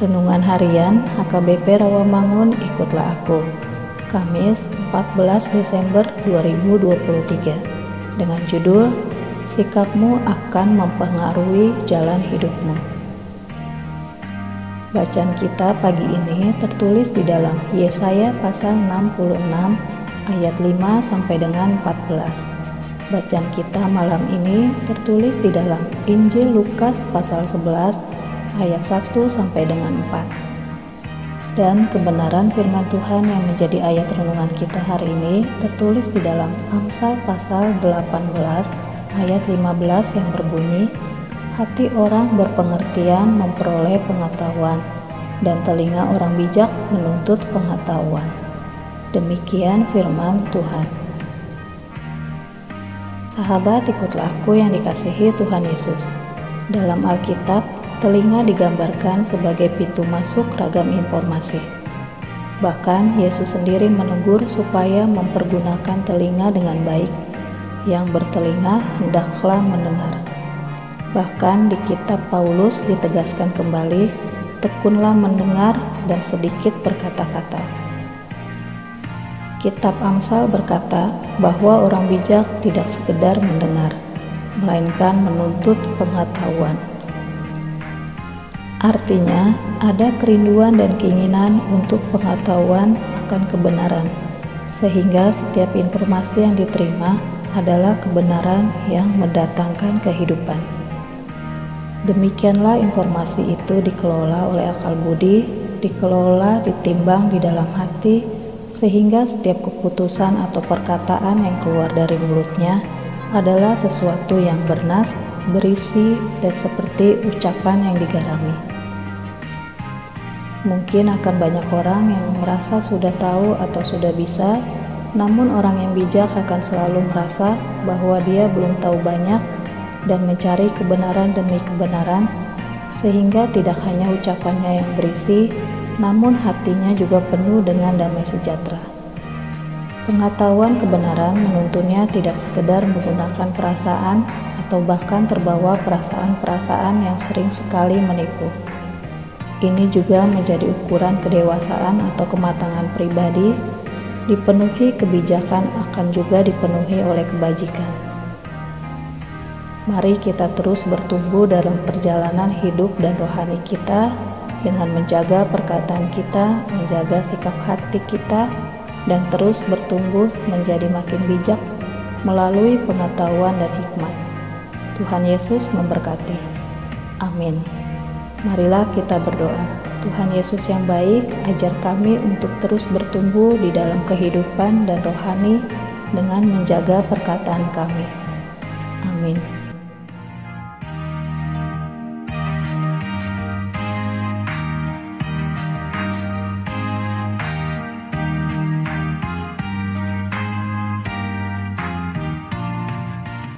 Renungan Harian HKBP Rawamangun Ikutlah Aku. Kamis 14 Desember 2023 dengan judul Sikapmu akan mempengaruhi jalan hidupmu. Bacaan kita pagi ini tertulis di dalam Yesaya pasal 66 ayat 5 sampai dengan 14 Bacaan kita malam ini tertulis di dalam Injil Lukas pasal 11 ayat 1 sampai dengan 4. Dan kebenaran firman Tuhan yang menjadi ayat renungan kita hari ini tertulis di dalam Amsal pasal 18 ayat 15 yang berbunyi Hati orang berpengertian memperoleh pengetahuan dan telinga orang bijak menuntut pengetahuan. Demikian firman Tuhan. Sahabat, ikutlah aku yang dikasihi Tuhan Yesus. Dalam Alkitab, telinga digambarkan sebagai pintu masuk ragam informasi. Bahkan Yesus sendiri menegur supaya mempergunakan telinga dengan baik. Yang bertelinga hendaklah mendengar. Bahkan di kitab Paulus ditegaskan kembali, tekunlah mendengar dan sedikit berkata-kata. Kitab Amsal berkata bahwa orang bijak tidak sekedar mendengar, melainkan menuntut pengetahuan. Artinya, ada kerinduan dan keinginan untuk pengetahuan akan kebenaran, sehingga setiap informasi yang diterima adalah kebenaran yang mendatangkan kehidupan. Demikianlah informasi itu dikelola oleh akal budi, dikelola, ditimbang di dalam hati, sehingga setiap keputusan atau perkataan yang keluar dari mulutnya adalah sesuatu yang bernas, berisi, dan seperti ucapan yang digarami. Mungkin akan banyak orang yang merasa sudah tahu atau sudah bisa, namun orang yang bijak akan selalu merasa bahwa dia belum tahu banyak dan mencari kebenaran demi kebenaran, sehingga tidak hanya ucapannya yang berisi, namun hatinya juga penuh dengan damai sejahtera. Pengetahuan kebenaran menuntunnya tidak sekedar menggunakan perasaan atau bahkan terbawa perasaan-perasaan yang sering sekali menipu. Ini juga menjadi ukuran kedewasaan atau kematangan pribadi, dipenuhi kebijakan akan juga dipenuhi oleh kebajikan. Mari kita terus bertumbuh dalam perjalanan hidup dan rohani kita dengan menjaga perkataan kita, menjaga sikap hati kita, dan terus bertumbuh menjadi makin bijak melalui pengetahuan dan hikmat. Tuhan Yesus memberkati. Amin. Marilah kita berdoa. Tuhan Yesus yang baik, ajar kami untuk terus bertumbuh di dalam kehidupan dan rohani dengan menjaga perkataan kami. Amin.